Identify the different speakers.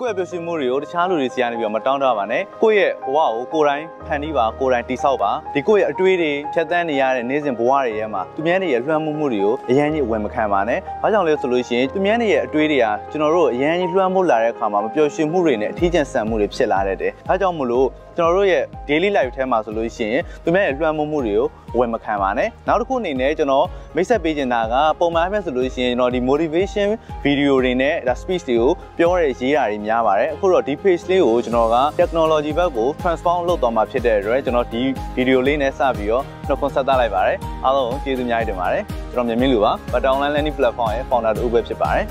Speaker 1: ကိုယ့်ရဲ့ပျော်ရွှင်မှုတွေကိုတခြားလူတွေစီကနေပြီးတော့မတောင်းတပါနဲ့ကိုယ့်ရဲ့ဘဝကိုကိုယ်တိုင်ဖန်တီးပါကိုယ်တိုင်တိဆောက်ပါဒီကိုယ့်ရဲ့အတွေးတွေဖြတ်သန်းနေရတဲ့နေ့စဉ်ဘဝတွေထဲမှာသူများတွေရဲ့လွှမ်းမိုးမှုတွေကိုအရင်ကြီးအဝင်မခံပါနဲ့ဘာကြောင့်လဲဆိုလို့ရှိရင်သူများတွေရဲ့အတွေးတွေကကျွန်တော်တို့အရင်ကြီးလွှမ်းမိုးလာတဲ့အခါမှာမပျော်ရွှင်မှုတွေနဲ့အထီးကျန်ဆန်မှုတွေဖြစ်လာတတ်တယ်ဒါကြောင့်မို့လို့ကျွန်တော်တို့ရဲ့ daily life ထဲမှာဆိုလို့ရှိရင်သူများရဲ့လွှမ်းမိုးမှုတွေကိုဝယ်မခံပါနဲ့နောက်တစ်ခုအနေနဲ့ကျွန်တော်မိတ်ဆက်ပေးချင်တာကပုံမှန်အဖြစ်ဆိုလို့ရှိရင်ကျွန်တော်ဒီ motivation video တွေနဲ့ဒါ speech တွေကိုပြောရရေးတာတွေများပါတယ်အခုတော့ဒီ page လေးကိုကျွန်တော်က technology ဘက်ကို transform လုပ်သွားမှာဖြစ်တဲ့အတွက်ကျွန်တော်ဒီ video လေးနဲ့စပြီးတော့နှုတ်ခွန်းဆက်သလိုက်ပါတယ်အားလုံးကျေးဇူးအများကြီးတင်ပါတယ်ကျွန်တော်မြင်မြင်လူပါ But Online Learning Platform ရဲ့ founder တူပဲဖြစ်ပါတယ်